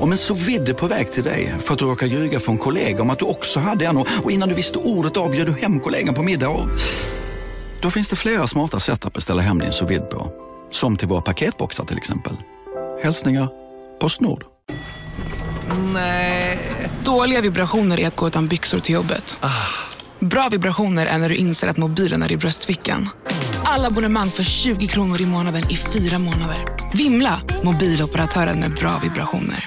Om en så vidde på väg till dig för att du råkar ljuga från kollega om att du också hade en och innan du visste ordet av du hem kollegan på middag och... Då finns det flera smarta sätt att beställa hem din sous på. Som till våra paketboxar till exempel. Hälsningar Postnord. Nej. Dåliga vibrationer är att gå utan byxor till jobbet. Bra vibrationer är när du inser att mobilen är i bröstfickan. Alla abonnemang för 20 kronor i månaden i fyra månader. Vimla! Mobiloperatören med bra vibrationer.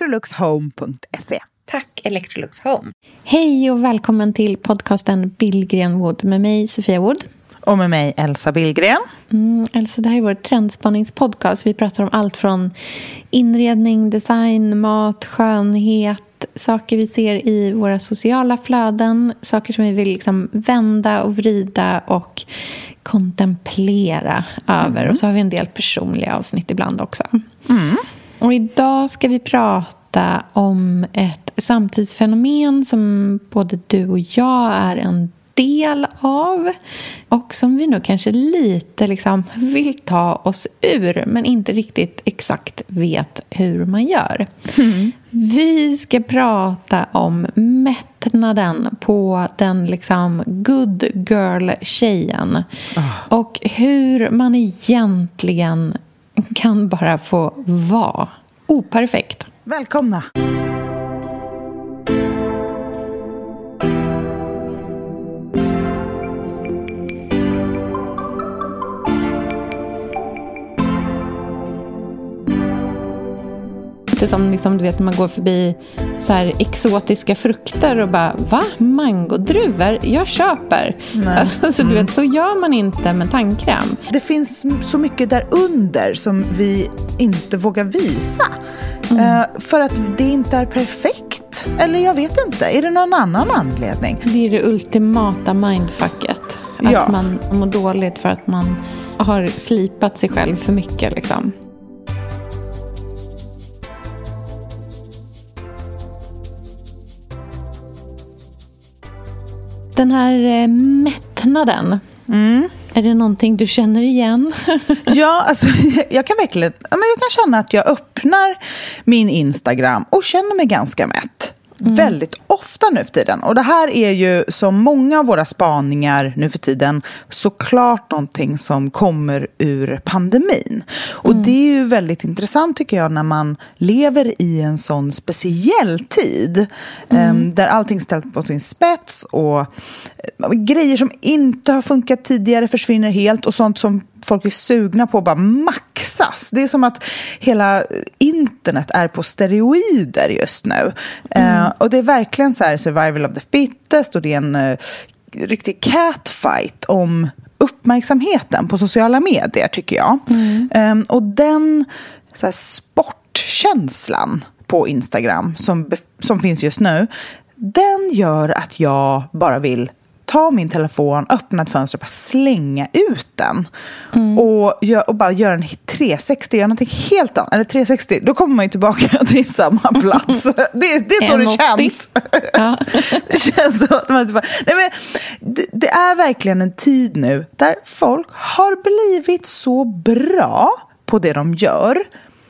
electroluxhome.se. Tack Electrolux Home. Hej och välkommen till podcasten Billgren Wood med mig Sofia Wood. Och med mig Elsa Billgren. Mm, Elsa, det här är vår trendspaningspodcast. Vi pratar om allt från inredning, design, mat, skönhet, saker vi ser i våra sociala flöden, saker som vi vill liksom vända och vrida och kontemplera över. Mm. Och så har vi en del personliga avsnitt ibland också. Mm. Och idag ska vi prata om ett samtidsfenomen som både du och jag är en del av och som vi nog kanske lite liksom vill ta oss ur men inte riktigt exakt vet hur man gör. Mm. Vi ska prata om mättnaden på den liksom good girl-tjejen oh. och hur man egentligen kan bara få vara operfekt. Välkomna! Lite som liksom, du vet, man går förbi så här exotiska frukter och bara va? Mangodruvor? Jag köper. Alltså, du vet, så gör man inte med tandkräm. Det finns så mycket där under som vi inte vågar visa. Mm. Uh, för att det inte är perfekt. Eller jag vet inte. Är det någon annan anledning? Det är det ultimata mindfucket. Att ja. man mår dåligt för att man har slipat sig själv för mycket. Liksom. Den här eh, mättnaden. Mm. Är det någonting du känner igen? ja, alltså, jag kan verkligen jag kan känna att jag öppnar min Instagram och känner mig ganska mätt. Mm. Väldigt ofta nu för tiden. Och det här är ju som många av våra spaningar nu för tiden såklart någonting som kommer ur pandemin. Och mm. det är ju väldigt intressant tycker jag när man lever i en sån speciell tid. Mm. Um, där allting ställs på sin spets och uh, grejer som inte har funkat tidigare försvinner helt och sånt som folk är sugna på bara maxas. Det är som att hela internet är på steroider just nu. Mm. Uh, och det är verkligen så här survival of the fittest och det är en uh, riktig catfight om uppmärksamheten på sociala medier tycker jag. Mm. Um, och den så här, sportkänslan på Instagram som, som finns just nu, den gör att jag bara vill ta min telefon, öppna ett fönster och bara slänga ut den. Mm. Och, gör, och bara göra en 360, göra någonting helt annat. Eller 360, då kommer man ju tillbaka till samma plats. Det, det är så det känns. Ja. det känns så att man typ Nej, men det, det är verkligen en tid nu där folk har blivit så bra på det de gör.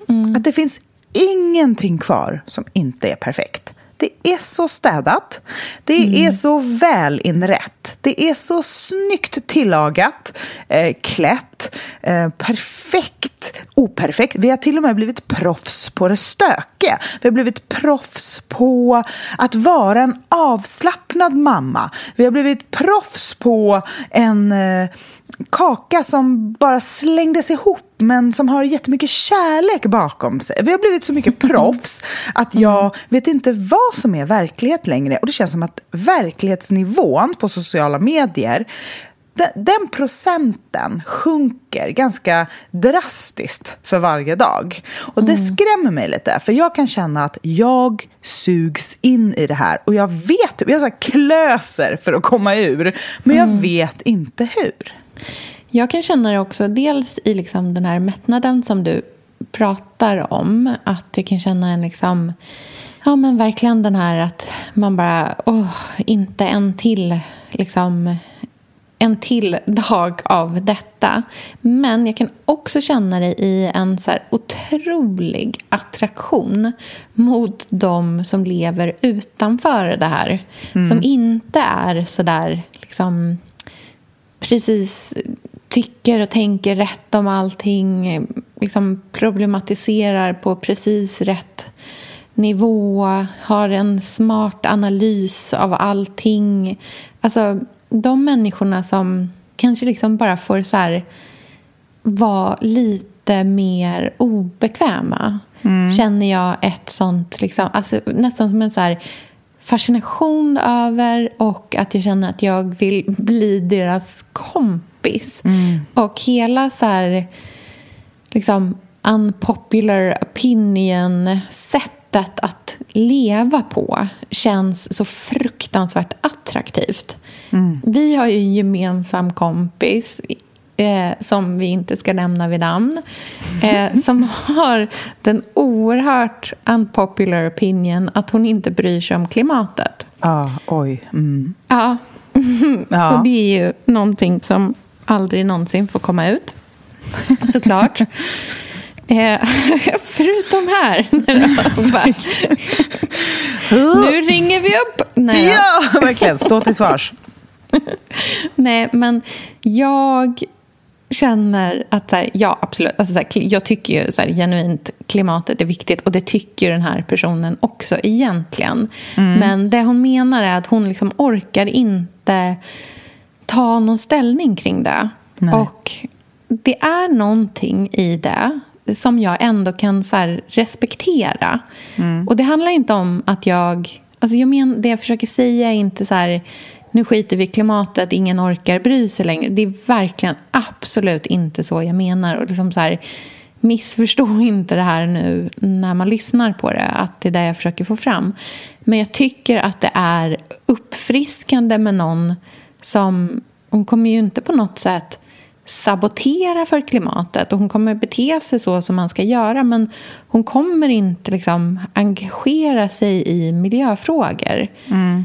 Mm. Att det finns ingenting kvar som inte är perfekt. Det är så städat. Det mm. är så välinrätt. Det är så snyggt tillagat, eh, klätt, eh, perfekt, operfekt. Vi har till och med blivit proffs på det stökiga. Vi har blivit proffs på att vara en avslappnad mamma. Vi har blivit proffs på en eh, kaka som bara slängdes ihop men som har jättemycket kärlek bakom sig. Vi har blivit så mycket proffs att jag vet inte vad som är verklighet längre. Och det känns som att verklighetsnivån på sociala medier den procenten sjunker ganska drastiskt för varje dag. Och det mm. skrämmer mig lite, för jag kan känna att jag sugs in i det här. Och jag vet, jag har klöser för att komma ur, men jag mm. vet inte hur. Jag kan känna det också, dels i liksom den här mättnaden som du pratar om. Att jag kan känna en liksom, ja men verkligen den här att man bara, åh, inte en till, liksom, en till dag av detta. Men jag kan också känna det i en så här otrolig attraktion mot de som lever utanför det här. Mm. Som inte är så där, liksom, precis tycker och tänker rätt om allting. Liksom problematiserar på precis rätt nivå. Har en smart analys av allting. Alltså, de människorna som kanske liksom bara får så här vara lite mer obekväma mm. känner jag ett sånt, liksom, alltså, nästan som en så här fascination över och att jag känner att jag vill bli deras kompis. Mm. Och hela så här, liksom unpopular opinion-sättet att leva på känns så fruktansvärt attraktivt. Mm. Vi har ju en gemensam kompis eh, som vi inte ska nämna vid namn, eh, som har den oerhört unpopular opinion att hon inte bryr sig om klimatet. Ah, oj. Mm. Ja. ja. Och det är ju någonting som aldrig någonsin får komma ut, såklart. Eh, förutom här. nu ringer vi upp. Nej, ja, verkligen. Stå till svars. Nej, men jag känner att så här, ja, absolut. Alltså, så här, jag tycker ju så här, genuint klimatet är viktigt och det tycker den här personen också egentligen. Mm. Men det hon menar är att hon liksom orkar inte ta någon ställning kring det. Nej. Och det är någonting i det som jag ändå kan så respektera. Mm. Och det handlar inte om att jag... Alltså jag men, det jag försöker säga är inte så här nu skiter vi i klimatet, ingen orkar bry sig längre. Det är verkligen absolut inte så jag menar. Och liksom så här, missförstå inte det här nu när man lyssnar på det, att det är det jag försöker få fram. Men jag tycker att det är uppfriskande med någon som... Hon kommer ju inte på något sätt sabotera för klimatet och hon kommer bete sig så som man ska göra men hon kommer inte liksom engagera sig i miljöfrågor. Mm.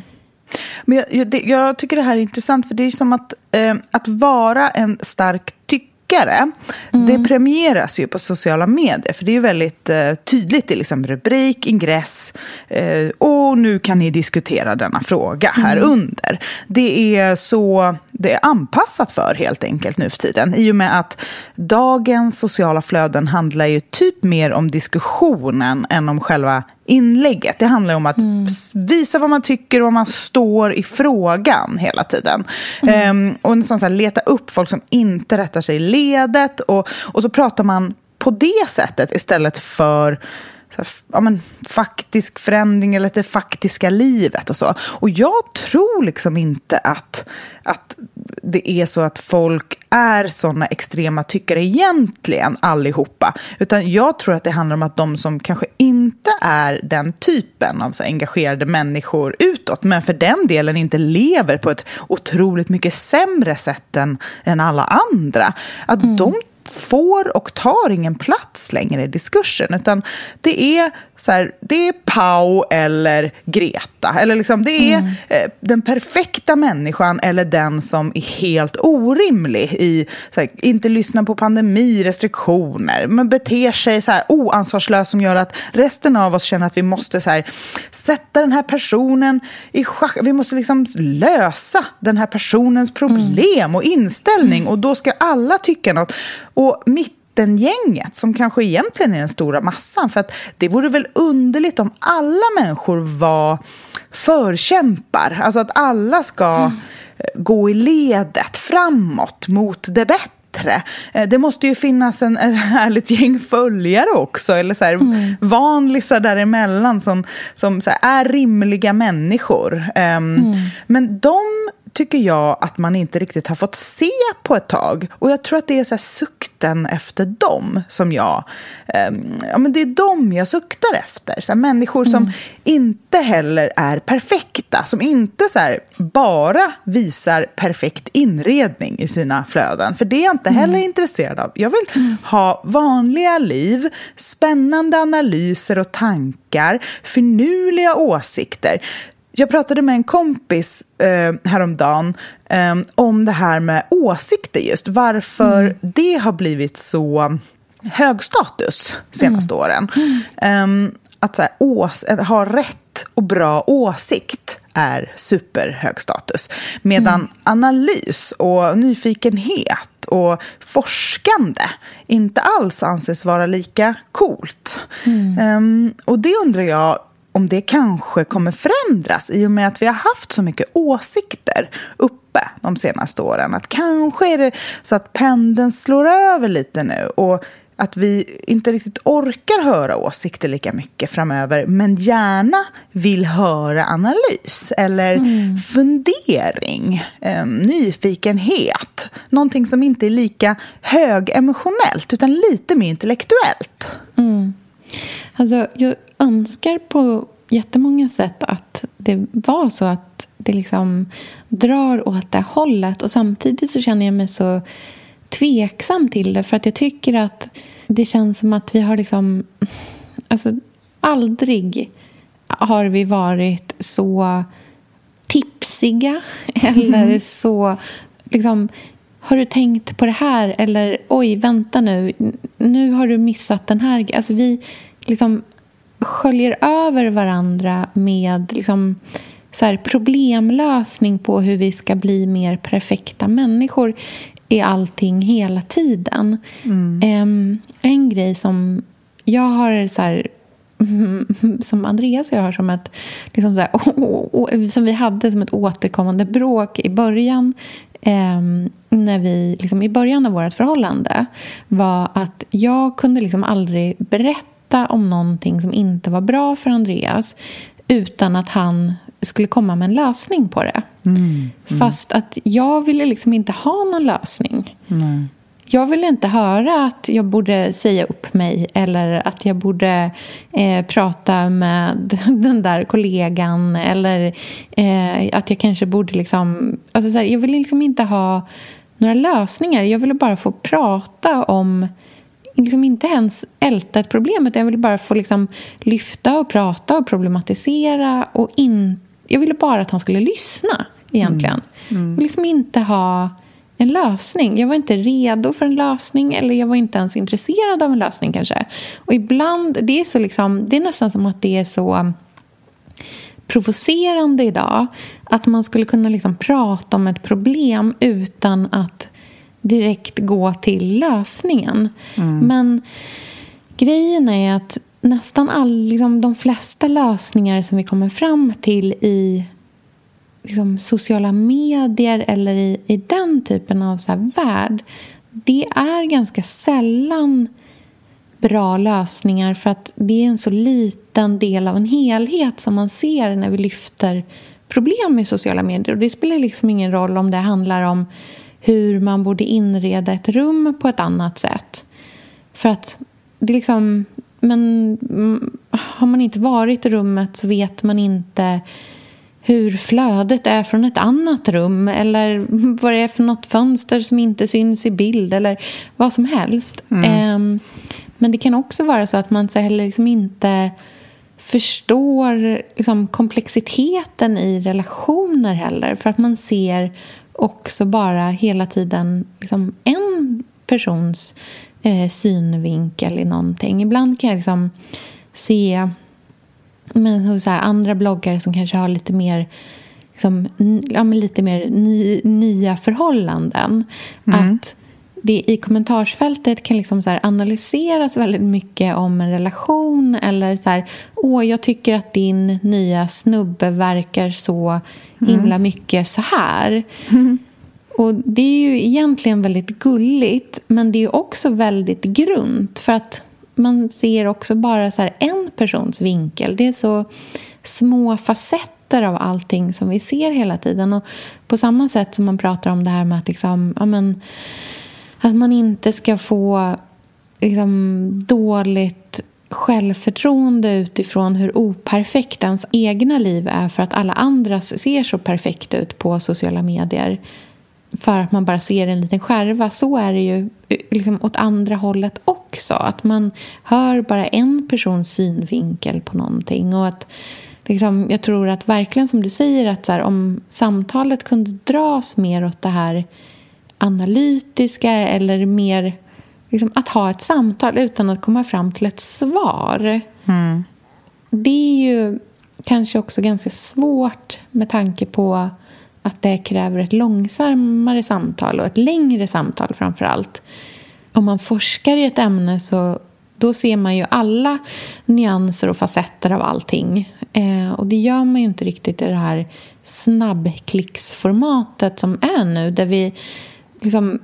Men jag, jag, det, jag, tycker det här är intressant, för det är som att, eh, att vara en stark tyckare, mm. det premieras ju på sociala medier. För det är ju väldigt eh, tydligt i liksom rubrik, ingress eh, och nu kan ni diskutera denna fråga här mm. under. Det är så det är anpassat för helt enkelt nu för tiden. I och med att dagens sociala flöden handlar ju typ mer om diskussionen än om själva inlägget. Det handlar om att mm. visa vad man tycker och vad man står i frågan hela tiden. Mm. Um, och nästan så här, leta upp folk som inte rättar sig i ledet. Och, och så pratar man på det sättet istället för ja, men, faktisk förändring eller det faktiska livet och så. Och jag tror liksom inte att, att det är så att folk är såna extrema tyckare egentligen, allihopa. Utan jag tror att det handlar om att de som kanske inte är den typen av så engagerade människor utåt, men för den delen inte lever på ett otroligt mycket sämre sätt än, än alla andra, att mm. de får och tar ingen plats längre i diskursen. Utan det är, så här, det är Pau eller Greta. Eller liksom, det är mm. eh, den perfekta människan eller den som är helt orimlig. i här, Inte lyssnar på pandemi, restriktioner, men beter sig så här oansvarslöst som gör att resten av oss känner att vi måste så här, sätta den här personen i schack. Vi måste liksom lösa den här personens problem mm. och inställning. Mm. Och då ska alla tycka något. Och mittengänget, som kanske egentligen är den stora massan, för att det vore väl underligt om alla människor var förkämpar, alltså att alla ska mm. gå i ledet framåt mot det bättre eh, det måste ju finnas en, ett härligt gäng följare också, eller så här, mm. vanlisar däremellan som, som här, är rimliga människor. Um, mm. Men de tycker jag att man inte riktigt har fått se på ett tag. Och jag tror att det är så sukten efter dem som jag... Eh, ja, men det är dem jag suktar efter. Så här, människor som mm. inte heller är perfekta. Som inte så här, bara visar perfekt inredning i sina flöden. För det är jag inte heller mm. intresserad av. Jag vill mm. ha vanliga liv, spännande analyser och tankar, finurliga åsikter jag pratade med en kompis eh, häromdagen eh, om det här med åsikter just. Varför mm. det har blivit så hög status senaste mm. åren. Mm. Eh, att så här, ås, ha rätt och bra åsikt är superhög status. Medan mm. analys och nyfikenhet och forskande inte alls anses vara lika coolt. Um, och det undrar jag, om det kanske kommer förändras i och med att vi har haft så mycket åsikter uppe de senaste åren. Att kanske är det så att pendeln slår över lite nu och att vi inte riktigt orkar höra åsikter lika mycket framöver men gärna vill höra analys eller mm. fundering, eh, nyfikenhet. Någonting som inte är lika högemotionellt utan lite mer intellektuellt. Mm. Alltså, jag önskar på jättemånga sätt att det var så att det liksom drar åt det hållet. Och samtidigt så känner jag mig så tveksam till det. För att jag tycker att det känns som att vi har liksom... Alltså, aldrig har vi varit så tipsiga eller mm. så... Liksom, har du tänkt på det här? Eller oj, vänta nu. Nu har du missat den här. Alltså vi liksom sköljer över varandra med liksom, så här, problemlösning på hur vi ska bli mer perfekta människor i allting hela tiden. Mm. Um, en grej som jag har så här, som Andreas och jag har som ett liksom så här, som vi hade som ett återkommande bråk i början eh, när vi, liksom, i början av vårt förhållande var att jag kunde liksom aldrig berätta om någonting som inte var bra för Andreas utan att han skulle komma med en lösning på det. Mm, mm. Fast att jag ville liksom inte ha någon lösning. Nej. Jag ville inte höra att jag borde säga upp mig eller att jag borde eh, prata med den där kollegan eller eh, att jag kanske borde liksom... Alltså så här, jag ville liksom inte ha några lösningar. Jag ville bara få prata om liksom inte ens älta ett problem utan jag ville bara få liksom lyfta och prata och problematisera. Och in, jag ville bara att han skulle lyssna egentligen. Mm. Mm. Jag ville liksom inte ha en lösning. Jag var inte redo för en lösning eller jag var inte ens intresserad av en lösning kanske. Och ibland, det är, så liksom, det är nästan som att det är så provocerande idag att man skulle kunna liksom prata om ett problem utan att direkt gå till lösningen. Mm. Men grejen är att nästan all, liksom, de flesta lösningar som vi kommer fram till i liksom, sociala medier eller i, i den typen av så här, värld det är ganska sällan bra lösningar för att det är en så liten del av en helhet som man ser när vi lyfter problem i sociala medier. Och det spelar liksom ingen roll om det handlar om hur man borde inreda ett rum på ett annat sätt. För att det är liksom... Men har man inte varit i rummet så vet man inte hur flödet är från ett annat rum eller vad det är för något fönster som inte syns i bild eller vad som helst. Mm. Um, men det kan också vara så att man så heller liksom inte förstår liksom komplexiteten i relationer heller. För att man ser också bara hela tiden liksom en persons eh, synvinkel i någonting. Ibland kan jag liksom se men hos här, andra bloggare som kanske har lite mer liksom, ja, lite mer ny, nya förhållanden. Mm. Att det i kommentarsfältet kan liksom så analyseras väldigt mycket om en relation eller så här, åh, jag tycker att din nya snubbe verkar så mm. himla mycket så här. Mm. Och Det är ju egentligen väldigt gulligt, men det är också väldigt grunt. För att man ser också bara så en persons vinkel. Det är så små facetter av allting som vi ser hela tiden. Och På samma sätt som man pratar om det här med att liksom, ja, men, att man inte ska få liksom, dåligt självförtroende utifrån hur operfekt ens egna liv är för att alla andras ser så perfekt ut på sociala medier för att man bara ser en liten skärva. Så är det ju liksom åt andra hållet också. Att man hör bara en persons synvinkel på någonting. Och att liksom, jag tror att verkligen som du säger att här, om samtalet kunde dras mer åt det här analytiska eller mer liksom, att ha ett samtal utan att komma fram till ett svar. Mm. Det är ju kanske också ganska svårt med tanke på att det kräver ett långsammare samtal och ett längre samtal framför allt. Om man forskar i ett ämne så då ser man ju alla nyanser och facetter av allting. Eh, och det gör man ju inte riktigt i det här snabbklicksformatet som är nu där vi liksom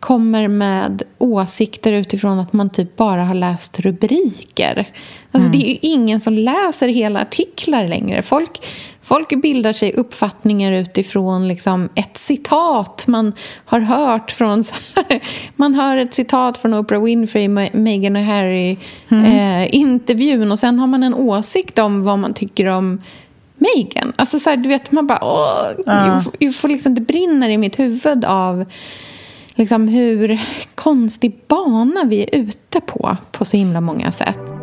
kommer med åsikter utifrån att man typ bara har läst rubriker. Alltså, mm. Det är ju ingen som läser hela artiklar längre. Folk, folk bildar sig uppfattningar utifrån liksom ett citat man har hört från... man hör ett citat från Oprah Winfrey, Meghan och Harry-intervjun mm. eh, och sen har man en åsikt om vad man tycker om Meghan. Alltså så här, du vet, man bara... Åh, ja. jag får liksom, det brinner i mitt huvud av liksom hur konstig bana vi är ute på, på så himla många sätt.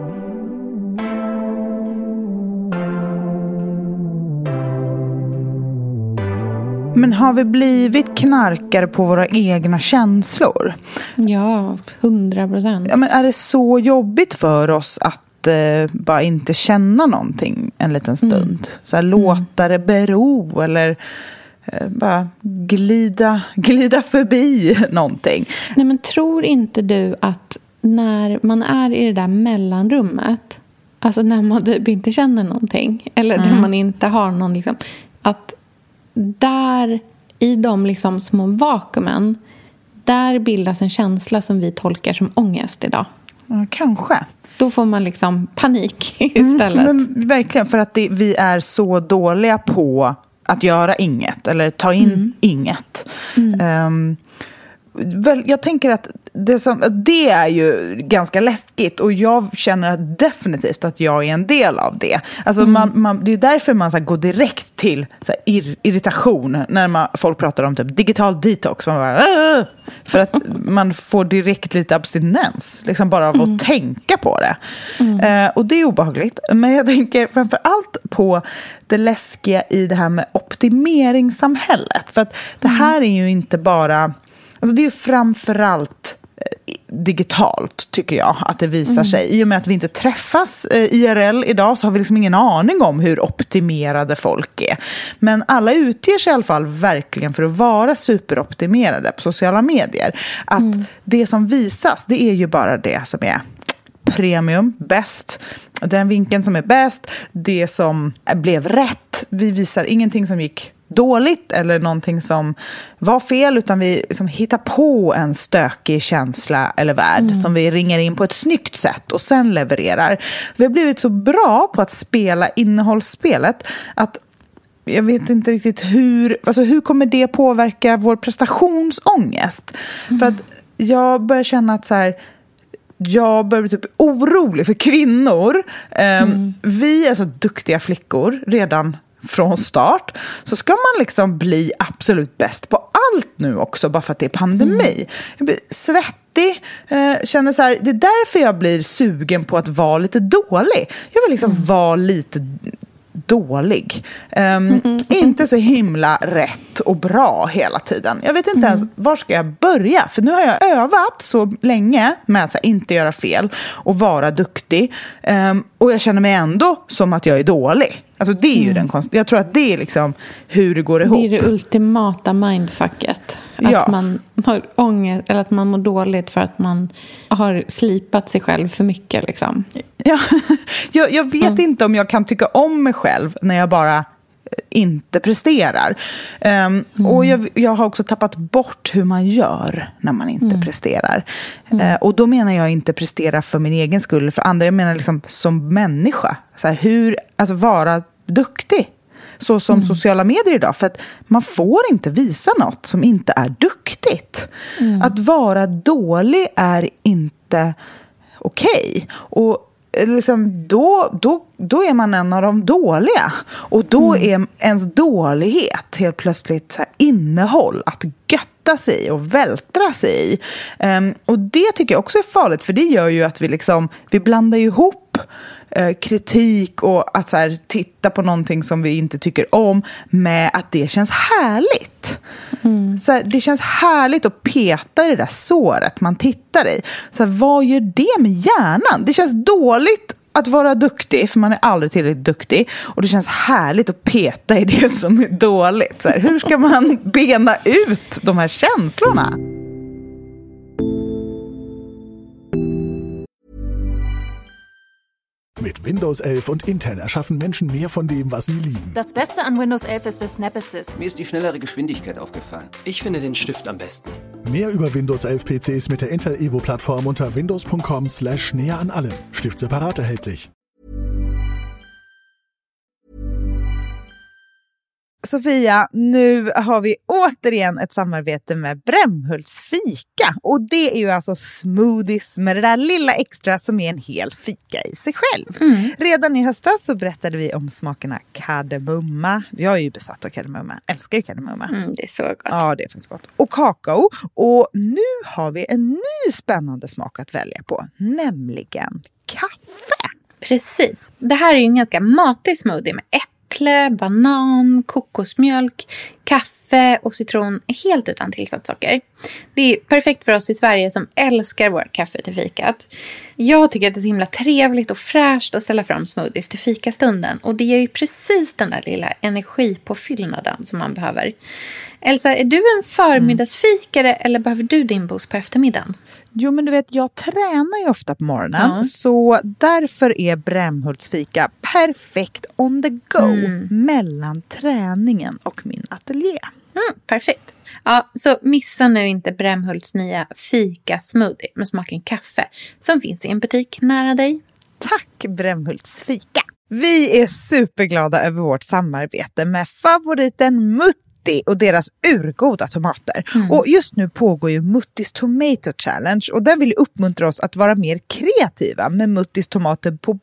Men har vi blivit knarkare på våra egna känslor? Ja, hundra procent. Ja, är det så jobbigt för oss att eh, bara inte känna någonting en liten stund? Mm. Så här, låta det bero eller Eh, bara glida, glida förbi någonting. Nej, men tror inte du att när man är i det där mellanrummet, alltså när man typ inte känner någonting eller mm. när man inte har någon, liksom, att där i de liksom små vakuumen, där bildas en känsla som vi tolkar som ångest idag. Ja, kanske. Då får man liksom panik istället. Mm, verkligen, för att det, vi är så dåliga på att göra inget eller ta in mm. inget. Mm. Um, jag tänker att det, som, det är ju ganska läskigt och jag känner definitivt att jag är en del av det. Alltså mm. man, man, det är därför man så går direkt till så ir, irritation när man, folk pratar om typ, digital detox. Man bara, Åh! för att man får direkt lite abstinens, liksom bara av mm. att tänka på det. Mm. Eh, och det är obehagligt. Men jag tänker framför allt på det läskiga i det här med optimeringssamhället. För att det mm. här är ju inte bara Alltså det är ju framförallt eh, digitalt, tycker jag, att det visar mm. sig. I och med att vi inte träffas eh, IRL idag så har vi liksom ingen aning om hur optimerade folk är. Men alla utger sig i alla fall verkligen för att vara superoptimerade på sociala medier. Att mm. det som visas, det är ju bara det som är premium, bäst. Den vinkeln som är bäst, det som blev rätt. Vi visar ingenting som gick dåligt eller någonting som var fel utan vi liksom hittar på en stökig känsla eller värld mm. som vi ringer in på ett snyggt sätt och sen levererar. Vi har blivit så bra på att spela innehållsspelet att jag vet inte riktigt hur, alltså hur kommer det påverka vår prestationsångest? Mm. För att jag börjar känna att så här, jag börjar bli typ orolig för kvinnor. Um, mm. Vi är så duktiga flickor redan från start. Så ska man liksom bli absolut bäst på allt nu också, bara för att det är pandemi. Mm. Jag blir svettig, eh, känner så här, det är därför jag blir sugen på att vara lite dålig. Jag vill liksom mm. vara lite dålig. Um, mm, mm, inte så himla rätt och bra hela tiden. Jag vet inte mm. ens var ska jag börja. För nu har jag övat så länge med att här, inte göra fel och vara duktig. Um, och jag känner mig ändå som att jag är dålig. Alltså det är ju mm. den konst Jag tror att det är liksom hur det går ihop. Det är det ultimata mindfucket. Att ja. man har ångest eller att man mår dåligt för att man har slipat sig själv för mycket. Liksom. Ja, jag, jag vet mm. inte om jag kan tycka om mig själv när jag bara inte presterar. Um, mm. Och jag, jag, har också tappat bort hur man gör när man inte mm. presterar. Mm. Uh, och då menar jag inte prestera för min egen skull, för andra. Jag menar liksom som människa. Så här, hur, alltså vara duktig så som mm. sociala medier idag. För att man får inte visa något som inte är duktigt. Mm. Att vara dålig är inte okej. Okay. Och liksom, då, då, då är man en av de dåliga. Och då mm. är ens dålighet helt plötsligt så innehåll att götta sig i och vältra sig i. Um, och det tycker jag också är farligt, för det gör ju att vi, liksom, vi blandar ihop uh, kritik och att så här, titta på någonting som vi inte tycker om med att det känns härligt. Mm. Så här, det känns härligt att peta i det där såret man tittar i. Så här, vad gör det med hjärnan? Det känns dåligt att vara duktig, för man är aldrig tillräckligt duktig. Och det känns härligt att peta i det som är dåligt. Så här, hur ska man bena ut de här känslorna? Mit Windows 11 und Intel erschaffen Menschen mehr von dem, was sie lieben. Das Beste an Windows 11 ist der Snap Assist. Mir ist die schnellere Geschwindigkeit aufgefallen. Ich finde den Stift am besten. Mehr über Windows 11 PCs mit der Intel Evo Plattform unter windows.com slash näher an allem. Stift separat erhältlich. Sofia, nu har vi återigen ett samarbete med Brämhults fika. Och det är ju alltså smoothies med det där lilla extra som är en hel fika i sig själv. Mm. Redan i höstas så berättade vi om smakerna kardemumma. Jag är ju besatt av kardemumma, älskar ju kardemumma. Mm, det är så gott. Ja, det är faktiskt gott. Och kakao. Och nu har vi en ny spännande smak att välja på, nämligen kaffe. Precis. Det här är ju en ganska matig smoothie med äpple äpple, banan, kokosmjölk, kaffe och citron helt utan tillsatt socker. Det är perfekt för oss i Sverige som älskar vårt kaffe till fikat. Jag tycker att det är så himla trevligt och fräscht att ställa fram smoothies till fikastunden och det ger ju precis den där lilla energipåfyllnaden som man behöver. Elsa, är du en förmiddagsfikare mm. eller behöver du din boost på eftermiddagen? Jo, men du vet, jag tränar ju ofta på morgonen. Ja. Så därför är Brämhults fika perfekt on the go mm. mellan träningen och min ateljé. Mm, perfekt. Ja, så missa nu inte Brämhults nya fika-smoothie med smaken kaffe som finns i en butik nära dig. Tack Brämhults fika! Vi är superglada över vårt samarbete med favoriten Mutt Mutti och deras urgoda tomater. Mm. Och just nu pågår ju Muttis Tomato Challenge och den vill uppmuntra oss att vara mer kreativa med Muttis tomater på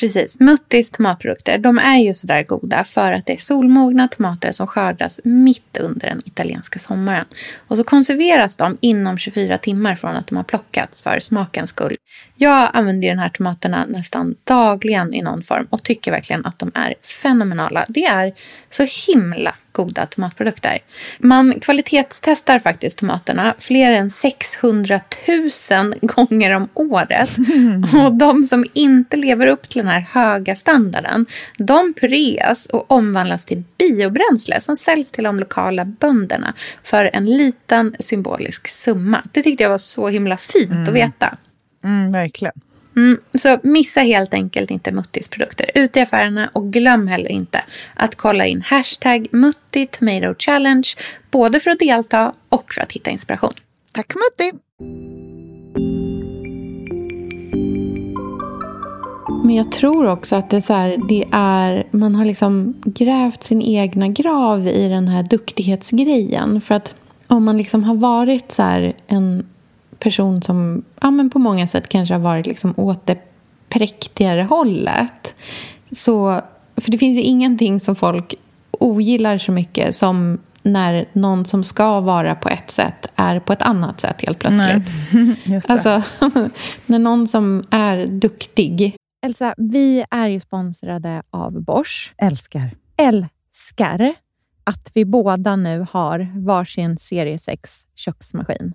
Precis. Muttis tomatprodukter, de är ju sådär goda för att det är solmogna tomater som skördas mitt under den italienska sommaren. Och så konserveras de inom 24 timmar från att de har plockats för smakens skull. Jag använder de här tomaterna nästan dagligen i någon form och tycker verkligen att de är fenomenala. Det är så himla goda tomatprodukter. Man kvalitetstestar faktiskt tomaterna fler än 600 000 gånger om året. Och de som inte lever upp till den här höga standarden, de pureas och omvandlas till biobränsle som säljs till de lokala bönderna för en liten symbolisk summa. Det tyckte jag var så himla fint mm. att veta. Mm, verkligen. Mm, så missa helt enkelt inte Muttis produkter ute i affärerna och glöm heller inte att kolla in hashtag Mutti Tomato Challenge både för att delta och för att hitta inspiration. Tack Mutti! Men jag tror också att det, så här, det är, man har liksom grävt sin egna grav i den här duktighetsgrejen. För att om man liksom har varit så en person som ja, men på många sätt kanske har varit liksom åt det präktigare hållet. Så, för det finns ju ingenting som folk ogillar så mycket som när någon som ska vara på ett sätt är på ett annat sätt helt plötsligt. Alltså, när någon som är duktig. Elsa, vi är ju sponsrade av Bosch. Älskar. Älskar att vi båda nu har varsin serie 6 köksmaskin.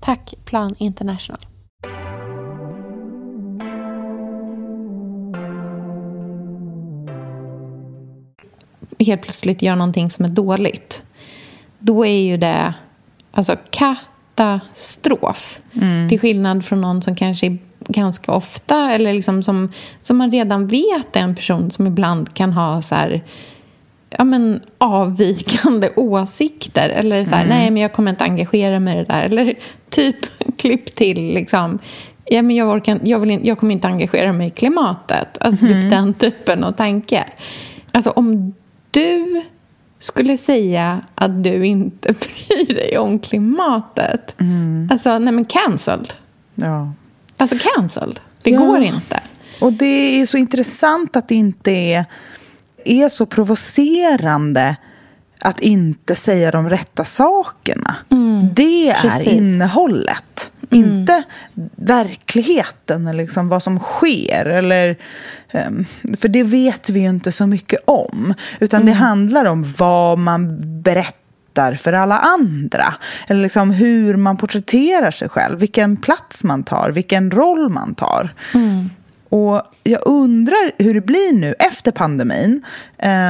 Tack Plan International. Helt plötsligt gör någonting som är dåligt. Då är ju det alltså katastrof. Till skillnad från någon som kanske ganska ofta eller liksom som, som man redan vet är en person som ibland kan ha så här ja, men, avvikande åsikter. Eller så här, nej men jag kommer inte engagera mig i det där. Eller typ klipp till liksom, ja, men jag, orkar, jag, vill in, jag kommer inte engagera mig i klimatet. Alltså typ den typen av tanke. Alltså om du skulle säga att du inte bryr dig om klimatet. Alltså, nej men cancelled. Ja. Alltså cancelled. Det Ja. går inte. Och det är så intressant att det inte är, är så provocerande att inte säga de rätta sakerna. det är precis. innehållet. Inte verkligheten, eller liksom vad som sker. Eller, ehm, för det vet vi ju inte så mycket om. Utan det handlar om vad man berättar för alla andra. Eller liksom hur man porträtterar sig själv. Vilken plats man tar, vilken roll man tar. Och jag undrar hur det blir nu efter pandemin.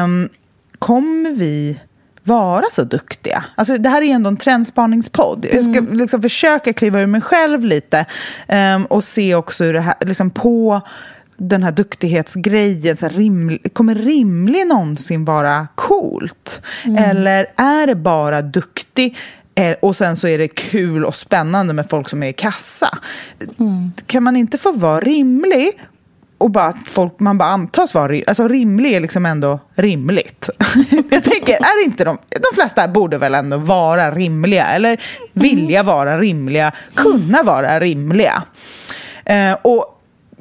Um, kommer vi vara så duktiga? Alltså, det här är ändå en trendspaningspodd. Jag ska liksom försöka kliva ur mig själv lite ehm, och se också hur det här, liksom på den här duktighetsgrejen, så här riml, kommer rimlig någonsin vara coolt? Eller är det bara duktig eh, och sen så är det kul och spännande med folk som är i kassa? Kan man inte få vara rimlig och bara att folk, man bara antas vara rimlig. alltså rimlig är liksom ändå rimligt. Jag tänker, är inte de, de flesta borde väl ändå vara rimliga eller vilja vara rimliga, kunna vara rimliga. Eh, och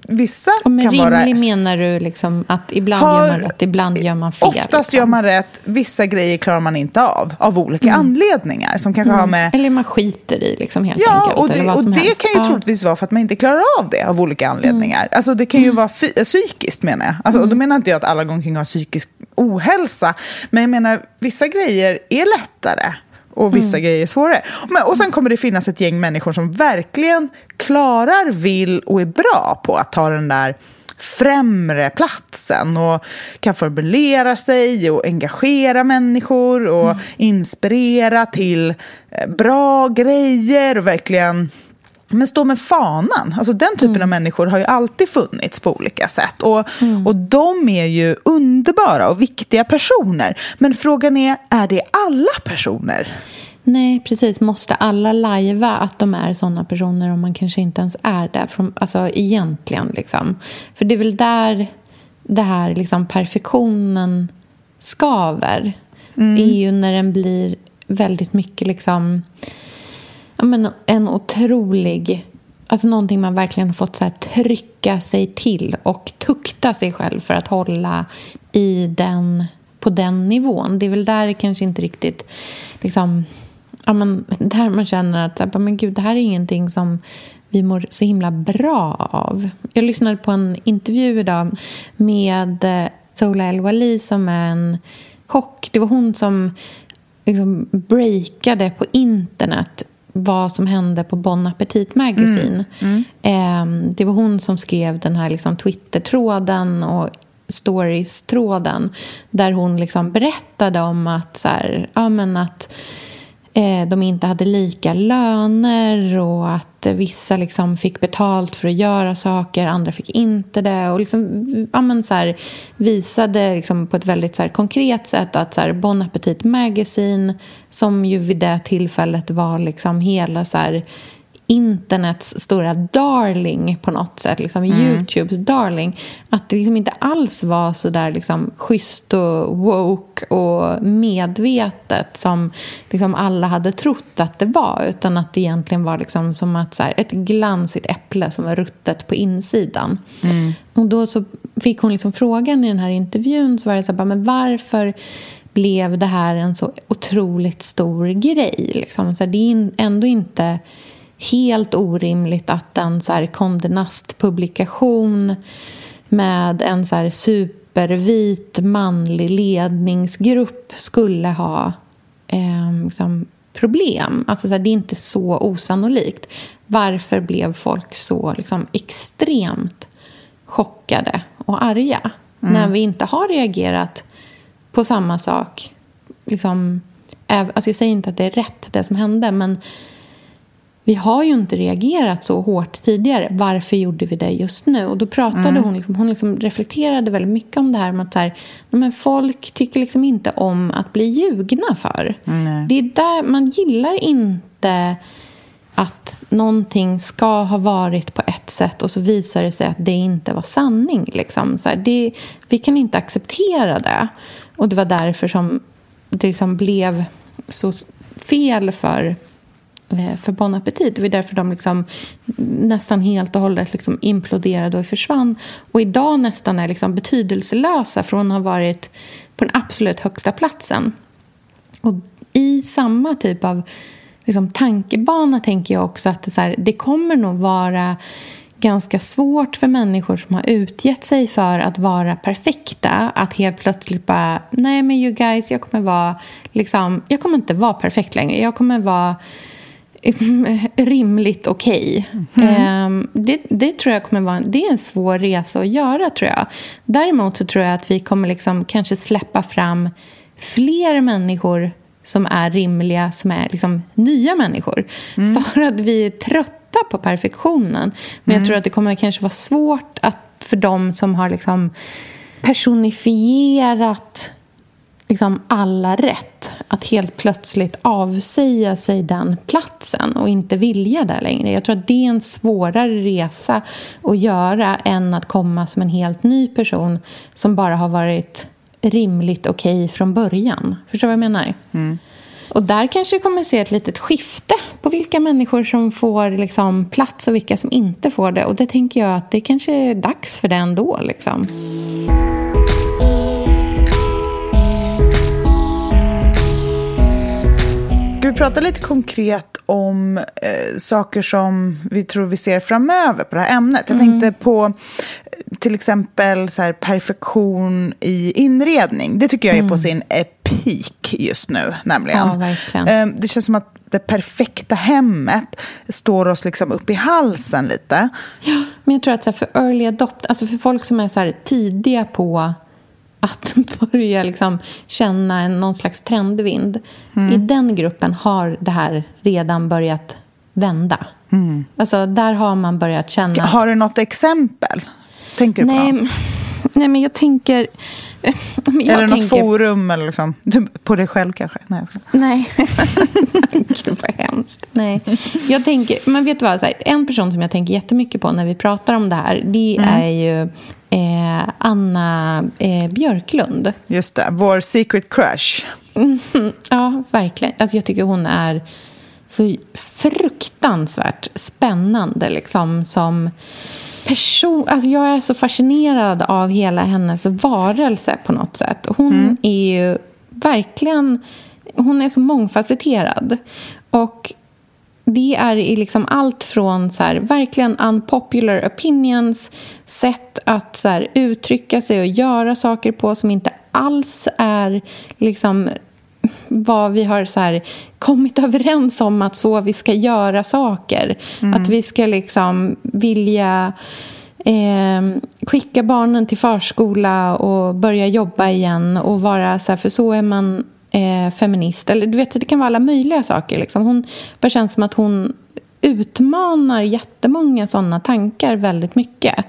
vissa Och med kan rimlig vara... menar du liksom att ibland Har- gör man rätt, ibland gör man fel. Oftast liksom. gör man rätt, vissa grejer klarar man inte av, av olika anledningar. Som kanske har med Eller man skiter i liksom helt Ja, enkelt. och det, och det helst. kan ju Ja. troligtvis vara för att man inte klarar av det av olika anledningar. Alltså det kan ju vara fy- psykiskt menar jag. Alltså, och Då menar inte jag att alla och har psykisk ohälsa. Men jag menar, vissa grejer är lättare och vissa grejer är svårare. Men, och sen kommer det finnas ett gäng människor som verkligen klarar, vill och är bra på att ta den där främre platsen och kan formulera sig och engagera människor och inspirera till eh, bra grejer och verkligen men stå med fanan. Alltså den typen Mm. av människor har ju alltid funnits på olika sätt. Och, och de är ju underbara och viktiga personer. Men frågan är, är det alla personer? Nej, precis. Måste alla lajva att de är såna personer om man kanske inte ens är det? Från, alltså egentligen, liksom. För det är väl där det här liksom, perfektionen skaver. Det är ju när den blir väldigt mycket liksom... Ja, men en otrolig... Alltså någonting man verkligen har fått så här, trycka sig till och tukta sig själv för att hålla i den, på den nivån. Det är väl där det kanske inte riktigt... Liksom, ja, men, där man känner att men gud, det här är ingenting som vi mår så himla bra av. Jag lyssnade på en intervju idag med eh, Sola El-Wali som är en kock. Det var hon som liksom breakade på internet vad som hände på Bon Appetit Magazine. Ehm, det var hon som skrev den här liksom Twitter-tråden och stories-tråden där hon liksom berättade om att, så här, ja, men att eh, Eh, de inte hade lika löner och att vissa liksom fick betalt för att göra saker, andra fick inte det. Och liksom, ja, men så här, visade liksom på ett väldigt så här, konkret sätt att så här, Bon Appetit Magazine som ju vid det tillfället var liksom hela så här, internets stora darling på något sätt, liksom Youtubes darling att det liksom inte alls var så där liksom schysst och woke och medvetet som liksom alla hade trott att det var utan att det egentligen var liksom som att så här, ett glansigt äpple som var ruttet på insidan. Och då så fick hon liksom frågan i den här intervjun så var det så här, men varför blev det här en så otroligt stor grej? Liksom? Så här, det är ändå inte helt orimligt att en så här Condé Nast-publikation med en så här supervit manlig ledningsgrupp skulle ha eh, liksom problem. Alltså så här, det är inte så osannolikt. Varför blev folk så liksom, extremt chockade och arga när vi inte har reagerat på samma sak? Liksom, alltså jag säger inte att det är rätt, det som hände, men vi har ju inte reagerat så hårt tidigare. Varför gjorde vi det just nu? Och då pratade hon, liksom, hon liksom reflekterade väldigt mycket om det här med att så här, men folk tycker liksom inte om att bli ljugna för. Det är där man gillar inte att någonting ska ha varit på ett sätt och så visar det sig att det inte var sanning. Liksom. Så här, det, vi kan inte acceptera det. Och det var därför som det liksom blev så fel för Eh, för Bon Appetit. Det var därför de liksom nästan helt och hållet liksom imploderade och försvann. Och idag nästan är liksom betydelselösa från att ha varit på den absolut högsta platsen. Och i samma typ av liksom, tankebana tänker jag också att det, så här, det kommer nog vara ganska svårt för människor som har utgett sig för att vara perfekta att helt plötsligt bara, nej men you guys, jag kommer vara liksom, jag kommer inte vara perfekt längre. Jag kommer vara rimligt okej. Ehm, det, det tror jag kommer vara en, det är en svår resa att göra tror jag. Däremot så tror jag att vi kommer liksom kanske släppa fram fler människor som är rimliga, som är liksom nya människor. För att vi är trötta på perfektionen. Men jag tror att det kommer kanske vara svårt att för dem som har liksom personifierat liksom alla rätt att helt plötsligt avsäga sig den platsen och inte vilja där längre. Jag tror att det är en svårare resa att göra än att komma som en helt ny person som bara har varit rimligt okej från början. Förstår du vad jag menar? Och där kanske det kommer se ett litet skifte på vilka människor som får liksom plats och vilka som inte får det. Och det tänker jag att det kanske är dags för det ändå. Liksom. Ska vi prata lite konkret om eh, saker som vi tror vi ser framöver på det här ämnet? Jag tänkte på eh, till exempel så här, perfektion i inredning. Det tycker jag är på sin eh, peak just nu, nämligen. Ja. Eh, det känns som att det perfekta hemmet står oss liksom upp i halsen lite. Ja, men jag tror att så här, för early adopt, alltså för folk som är så här tidiga på att börja liksom känna en, någon slags trendvind. I den gruppen har det här redan börjat vända. Alltså, där har man börjat känna... Har du något exempel? Tänker du på nej, något? m- nej, men jag tänker... Jag Eller något forum eller liksom. På dig själv kanske? Nej, jag. Nej. Gud vad hemskt. Nej. Jag tänker, men vet du vad, här, en person som jag tänker jättemycket på när vi pratar om det här, det är ju eh, Anna eh, Björklund. Just det, vår secret crush. Ja, verkligen. Alltså, jag tycker hon är så fruktansvärt spännande liksom, som person. Alltså, jag är så fascinerad av hela hennes varelse på något sätt. Hon är ju verkligen... Hon är så mångfacetterad. Och det är i liksom allt från så här, verkligen unpopular opinions, sätt att så här, uttrycka sig och göra saker på som inte alls är liksom vad vi har så här, kommit överens om att så vi ska göra saker. Att vi ska liksom vilja eh, skicka barnen till förskola och börja jobba igen och vara så här, för så är man eh, feminist. Eller du vet, det kan vara alla möjliga saker. Liksom. Hon bara känns som att hon utmanar jättemånga sådana tankar väldigt mycket.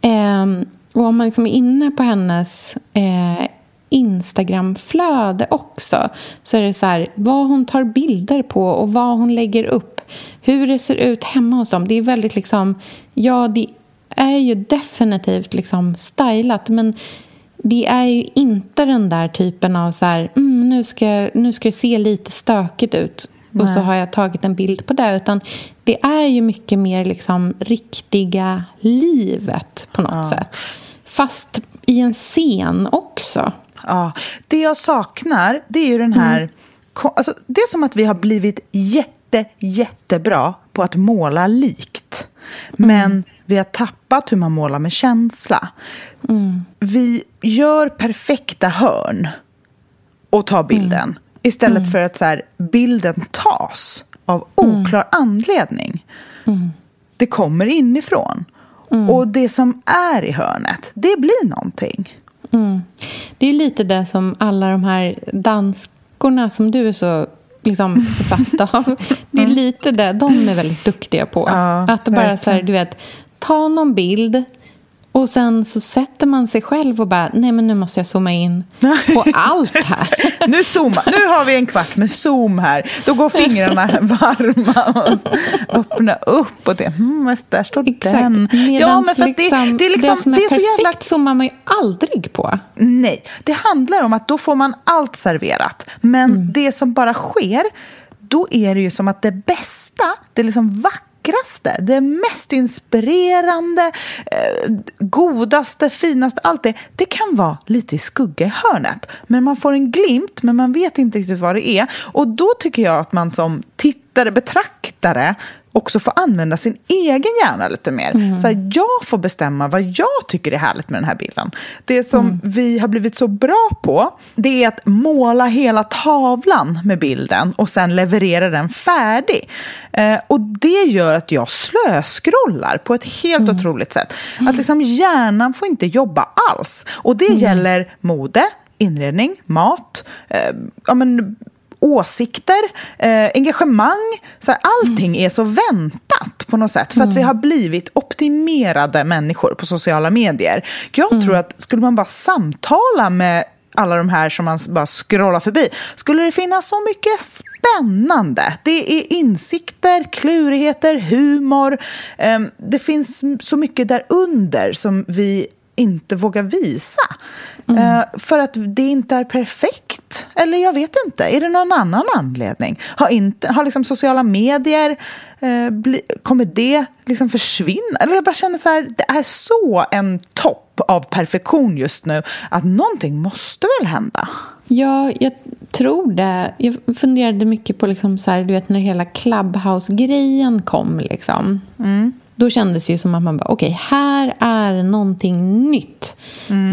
Eh, och om man liksom är inne på hennes eh, Instagramflöde också så är det så här, vad hon tar bilder på och vad hon lägger upp. Hur det ser ut hemma hos dem. Det är väldigt liksom... Ja, det är ju definitivt liksom stylat men det är ju inte den där typen av så här, mm, nu, ska, nu ska det se lite stökigt ut och så har jag tagit en bild på det. Utan det är ju mycket mer liksom riktiga livet på något sätt. Fast i en scen också. Ja, det jag saknar, det är ju den här... ko- Alltså, det är som att vi har blivit jätte, jättebra på att måla likt. Men vi har tappat hur man målar med känsla. Vi gör perfekta hörn och tar bilden. Istället för att så här, bilden tas av oklar anledning. Det kommer inifrån. Och det som är i hörnet, det blir någonting. Det är lite det som alla de här danskorna som du är så liksom besatt av. Det är lite det de är väldigt duktiga på. Ja, att bara så här, du vet, ta någon bild och sen så sätter man sig själv och bara, nej men nu måste jag zooma in på allt här. Nu zooma. Nu har vi en kvart med zoom här. Då går fingrarna varma och öppna upp. Och det, hmm, där står Exakt. den. Medans men för liksom, det, det är liksom, det som är, det är så perfekt jävla zoomar man ju aldrig på. Nej, det handlar om att då får man allt serverat. Men Mm. det som bara sker, då är det ju som att det bästa, det liksom vackraste, det mest inspirerande, eh, godaste, finaste, allt det, det kan vara lite i skugga i hörnet. Men man får en glimt, men man vet inte riktigt vad det är. Och då tycker jag att man som tittare, betraktare, också får använda sin egen hjärna lite mer. Så här, jag får bestämma vad jag tycker är härligt med den här bilden. Det som vi har blivit så bra på, det är att måla hela tavlan med bilden och sen leverera den färdig. Eh, och det gör att jag slöskrollar på ett helt otroligt sätt. Att liksom hjärnan får inte jobba alls. Och det gäller mode, inredning, mat, eh, ja, men, åsikter, eh, engagemang. Så här, allting är så väntat på något sätt. För att vi har blivit optimerade människor på sociala medier. Jag tror att skulle man bara samtala med alla de här som man bara scrollar förbi, skulle det finnas så mycket spännande. Det är insikter, klurigheter, humor. Eh, det finns så mycket där under som vi inte vågar visa. Eh, för att det inte är perfekt. Eller jag vet inte. Är det någon annan anledning? Har, inte, har liksom sociala medier, eh, bli, kommer det liksom försvinna? Eller jag bara känner så här, det är så en topp av perfektion just nu att någonting måste väl hända? Ja, jag tror det. Jag funderade mycket på liksom så här, du vet, när hela Clubhouse-grejen kom. Liksom. Då kändes det ju som att man bara, okej, här är någonting nytt.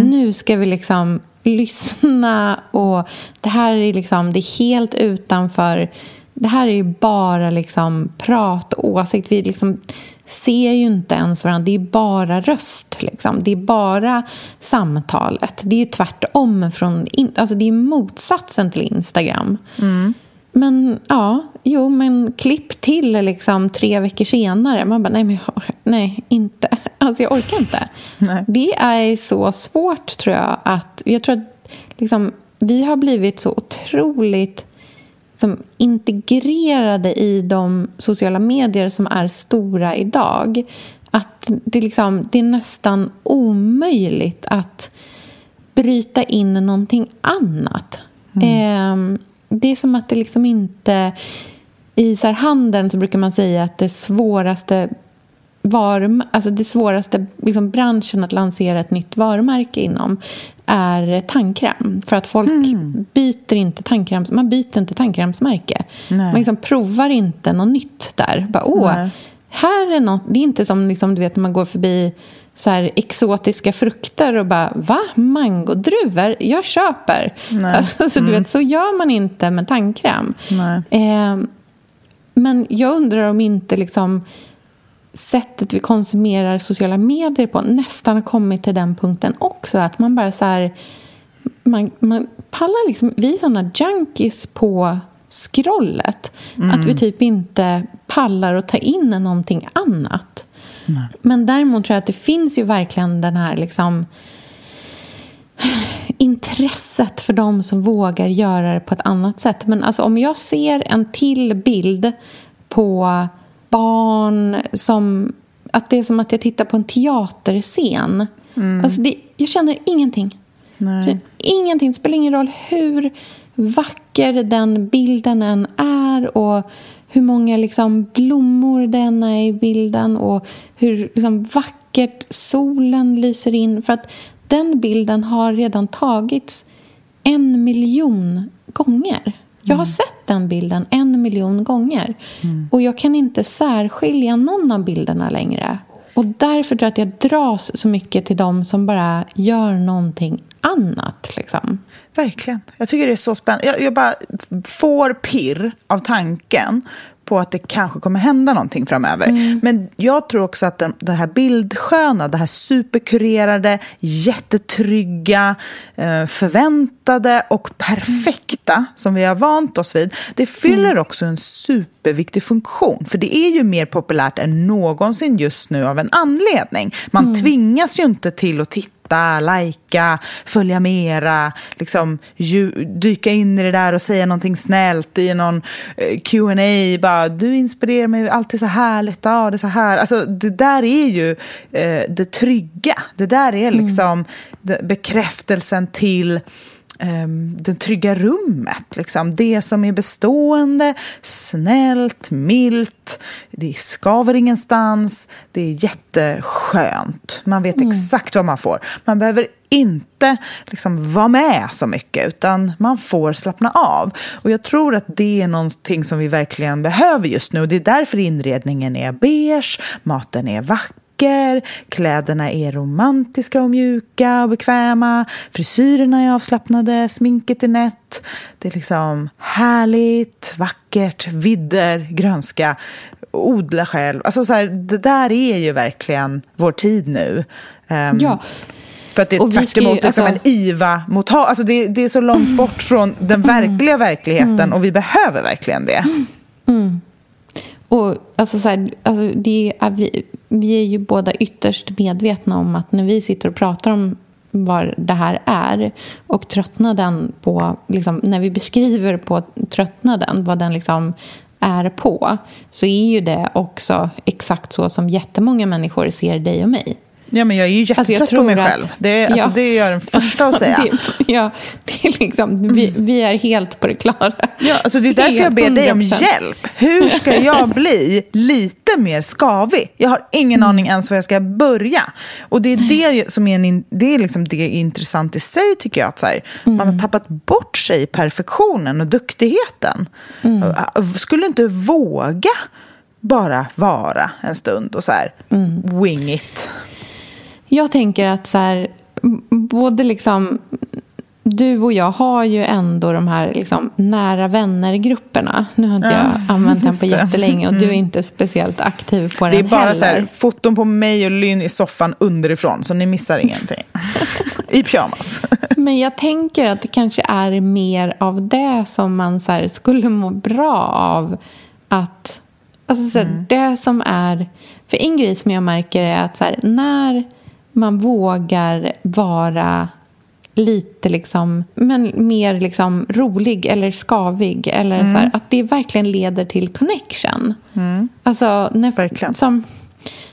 Nu ska vi liksom lyssna och det här är liksom, det är helt utanför. Det här är ju bara liksom prat och åsikt. Vi liksom ser ju inte ens varandra. Det är bara röst. Liksom. Det är bara samtalet. Det är tvärtom. Från, in- alltså det är motsatsen till Instagram. Men ja, jo, men klipp till liksom tre veckor senare. Man bara, nej, men jag, nej, inte. Alltså jag orkar inte. Nej. Det är så svårt tror jag att, jag tror att liksom, vi har blivit så otroligt som integrerade i de sociala medier som är stora idag. Att det, liksom, det är nästan omöjligt att bryta in någonting annat. Eh, det är som att det liksom inte... I så här handeln så brukar man säga att det svåraste var, alltså det svåraste liksom branschen att lansera ett nytt varumärke inom är tandkräm. För att folk byter inte tandkräms, man byter inte tandkrämsmärke. Nej. Man liksom provar inte något nytt där. Bara, Åh, Nej. här är något, det är inte som liksom, du vet, när man går förbi så här exotiska frukter och bara va? Mangodruvor? Jag köper. Alltså, så, du vet, så gör man inte med tandkräm. Eh, men jag undrar om inte liksom sättet vi konsumerar sociala medier på nästan har kommit till den punkten också. Att man bara så här... Man, man pallar liksom... Vi är såna junkies på scrollet. Att vi typ inte pallar att ta in någonting annat. Men däremot tror jag att det finns ju verkligen den här liksom intresset för de som vågar göra det på ett annat sätt. Men alltså om jag ser en till bild på barn som... Att det är som att jag tittar på en teaterscen. Alltså det, jag känner ingenting. Jag känner Ingenting. Det spelar ingen roll hur vacker den bilden än är och hur många liksom blommor det än är i bilden och hur liksom vackert solen lyser in. För att den bilden har redan tagits en miljon gånger. Jag har sett den bilden en miljon gånger. Och jag kan inte särskilja någon av bilderna längre. Och därför tror jag att jag dras så mycket till de som bara gör någonting annat. Liksom. Verkligen. Jag tycker det är så spännande. Jag, jag bara får pirr av tanken på att det kanske kommer hända någonting framöver. Men jag tror också att den, det här bildsköna, det här superkurerade, jättetrygga, eh, förväntade och perfekta som vi har vant oss vid, det fyller också en superviktig funktion. För det är ju mer populärt än någonsin just nu av en anledning. Man tvingas ju inte till att titta titta, lajka, följa mera, liksom, ju, dyka in i det där och säga någonting snällt i någon eh, Q&A bara du inspirerar mig, alltid så härligt, ja det är så här. Alltså det där är ju eh, det trygga, det där är liksom det, bekräftelsen till ehm, det trygga rummet. Liksom. Det som är bestående, snällt, milt, det skaver ingenstans, det är jätteskönt. Man vet exakt vad man får. Man behöver inte liksom vara med så mycket, utan man får slappna av. Och jag tror att det är någonting som vi verkligen behöver just nu. Och det är därför inredningen är beige, maten är vacker vacker, kläderna är romantiska och mjuka och bekväma, frisyrerna är avslappnade, sminket är nätt. Det är liksom härligt, vackert, vidder, grönska, odla själv. Alltså så här, det där är ju verkligen vår tid nu. Ehm, Ja. För att det är Och vi tvärt ska ju- emot liksom alltså- en IVA mot alltså det, det är så långt bort från den verkliga verkligheten och vi behöver verkligen det. Och alltså så här, alltså det är, vi, vi är ju båda ytterst medvetna om att när vi sitter och pratar om vad det här är och tröttnaden på, liksom, när vi beskriver på tröttnaden, vad den liksom är på, så är ju det också exakt så som jättemånga människor ser dig och mig. Ja, men jag är ju jättetrött Alltså, jag på mig att- själv. Det, är- alltså, Ja. det är jag den första att säga. Det, ja, det är liksom, vi, vi är helt på det klara. Ja, alltså det är därför jag ber dig om 100%. hjälp. Hur ska jag bli lite mer skavig? Jag har ingen Mm. aning ens var jag ska börja. Och det är det som är, en, det är liksom det intressant i sig, tycker jag. Att så här, Man Mm. har tappat bort sig i perfektionen och duktigheten. Mm. Skulle inte våga bara vara en stund och så här, Mm. wing it. Jag tänker att så här, både liksom du och jag har ju ändå de här liksom, nära vänner-grupperna. Nu har inte Ja, jag använt den på. Mm. jättelänge och du är inte speciellt aktiv på Det är den bara heller. så här, foton på mig och Lynn i soffan underifrån, så ni missar ingenting. I pyjamas. Men jag tänker att det kanske är mer av det som man så här, skulle må bra av. Att, alltså så här, Mm. Det som är... För en grej som jag märker är att när man vågar vara lite liksom, men mer liksom rolig eller skavig. Eller så här, att det verkligen leder till connection. Alltså, när, Verkligen. Som,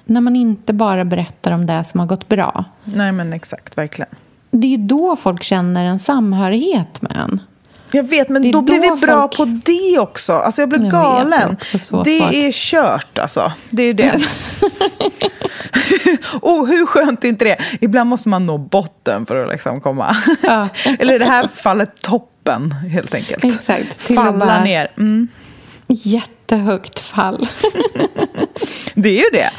när man inte bara berättar om det som har gått bra. Nej men exakt, verkligen. Det är ju då folk känner en samhörighet med en. Jag vet, men är då blir då vi bra folk- på det också. Alltså jag blir Jag vet, det är galen. så det svårt. är kört alltså. Det är det. Och hur skönt är inte det? Ibland måste man nå botten för att liksom komma. Eller i det här fallet toppen, helt enkelt. Exakt, till Falla ner. Mm, Jättehögt fall. det är ju det.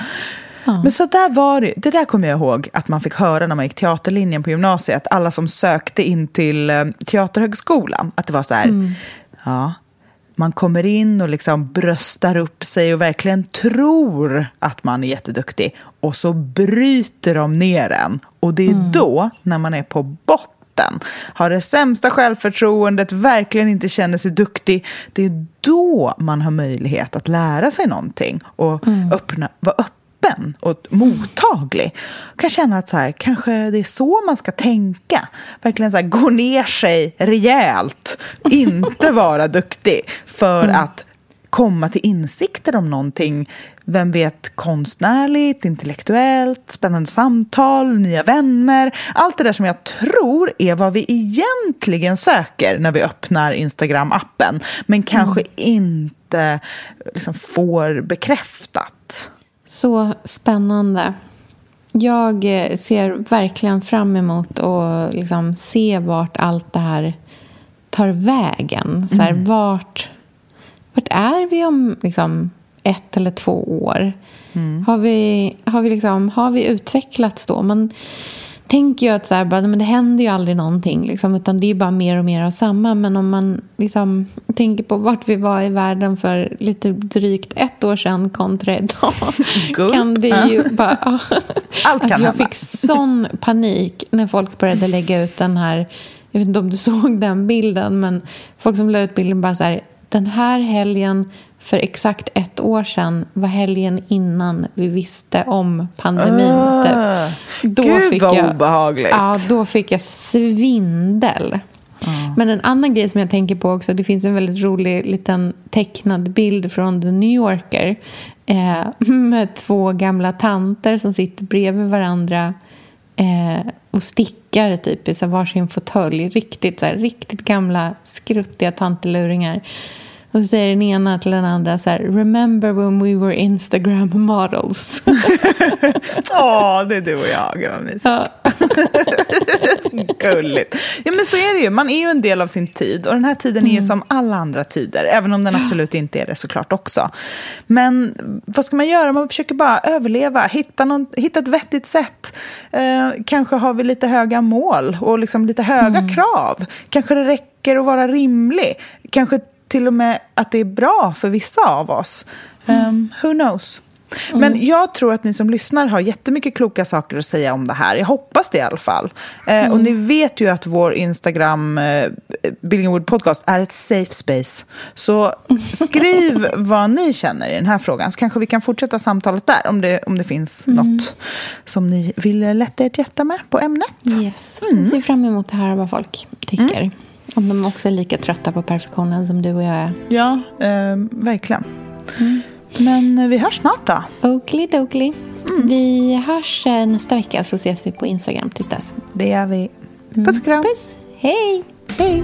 Men så där var det. Det där kommer jag ihåg att man fick höra när man gick teaterlinjen på gymnasiet. Alla som sökte in till eh, Teaterhögskolan. Att det var så här, ja, man kommer in och liksom bröstar upp sig och verkligen tror att man är jätteduktig. Och så bryter de ner en. Och det är då, när man är på botten, har det sämsta självförtroendet, verkligen inte känner sig duktig. Det är då man har möjlighet att lära sig någonting och öppna, vara öppen och mottaglig. Jag kan känna att så här, kanske det är så man ska tänka. Verkligen så här, gå ner sig rejält, inte vara duktig för att komma till insikter om någonting. Vem vet, konstnärligt, intellektuellt, spännande samtal, nya vänner. Allt det där som jag tror är vad vi egentligen söker när vi öppnar Instagram-appen. Men kanske inte liksom får bekräftat. Så spännande. Jag eh, ser verkligen fram emot att liksom se vart allt det här tar vägen. Så här, vart, vart är vi om liksom, ett eller två år? Har, vi, har, vi liksom, har vi utvecklats då? Man tänker ju att så här, bara, men det händer ju aldrig någonting. Liksom, utan det är bara mer och mer av samma. Men om man liksom, tänker på vart vi var i världen för lite drygt ett år sedan kontra idag. Guld. kan det ju bara... ja. Allt kan alltså, jag fick sån panik när folk började lägga ut den här... Jag vet inte om du såg den bilden, men folk som la ut bilden bara så här... Den här helgen för exakt ett år sedan var helgen innan vi visste om pandemin. Ah, typ. Gud, vad obehagligt. Ja, då fick jag svindel. Men en annan grej som jag tänker på också, det finns en väldigt rolig liten tecknad bild från The New Yorker eh, med två gamla tanter som sitter bredvid varandra eh, och stickar typ i så varsin fåtölj. Riktigt, så här, riktigt gamla skruttiga tanteluringar. Och så säger den ena till den andra så här, Remember when we were Instagram models? Åh, det är du och jag. Vad mysigt. ja. Gulligt. Ja, men så är det ju. Man är ju en del av sin tid. Och den här tiden är ju som alla andra tider. Även om den absolut inte är det såklart också. Men vad ska man göra? Man försöker bara överleva. Hitta, någon, hitta ett vettigt sätt. Eh, kanske har vi lite höga mål och liksom lite höga krav. Kanske det räcker att vara rimlig. Kanske till och med att det är bra för vissa av oss. Um, who knows? Men jag tror att ni som lyssnar har jättemycket kloka saker att säga om det här. Jag hoppas det i alla fall. Eh, Och ni vet ju att vår Instagram, eh, Billingwood Podcast, är ett safe space. Så skriv vad ni känner i den här frågan, så kanske vi kan fortsätta samtalet där, om det, om det finns något som ni vill lätta ert hjärta med på ämnet. Yes. Jag ser fram emot att höra vad folk tycker. Om de också är lika trötta på perfektionen som du och jag är. Ja, eh, verkligen. Men eh, vi hörs snart då. Oakley dokley. Vi hörs eh, nästa vecka så ses vi på Instagram tills dess. Det gör vi. Puss och kram. Puss! Hej! Hej.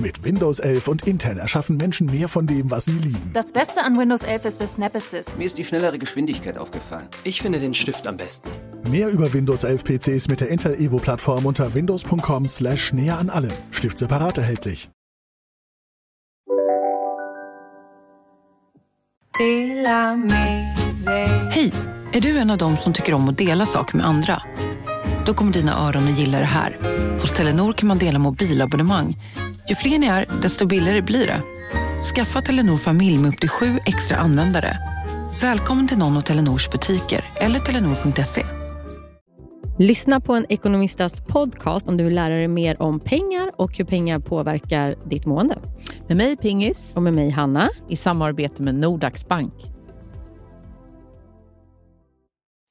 Mit Windows 11 und Intel erschaffen Menschen mehr von dem, was sie lieben. Das Beste an Windows 11 ist der Snap Assist. Mir ist die schnellere Geschwindigkeit aufgefallen. Ich finde den Stift am besten. Mehr über Windows 11 PCs mit der Intel Evo Plattform unter windows.com slash näher an allem. Stift separat erhältlich. Hej! Är du en av dem som tycker om att dela saker med andra? Då kommer dina öron att gilla det här. Hos Telenor kan man dela mobilabonnemang ju fler ni är, desto billigare blir det. Skaffa Telenor familj med upp till sju extra användare. Välkommen till någon av Telenors butiker eller telenor.se. Lyssna på en ekonomistas podcast om du vill lära dig mer om pengar och hur pengar påverkar ditt mående. Med mig Pingis. Och med mig Hanna. I samarbete med Nordax Bank.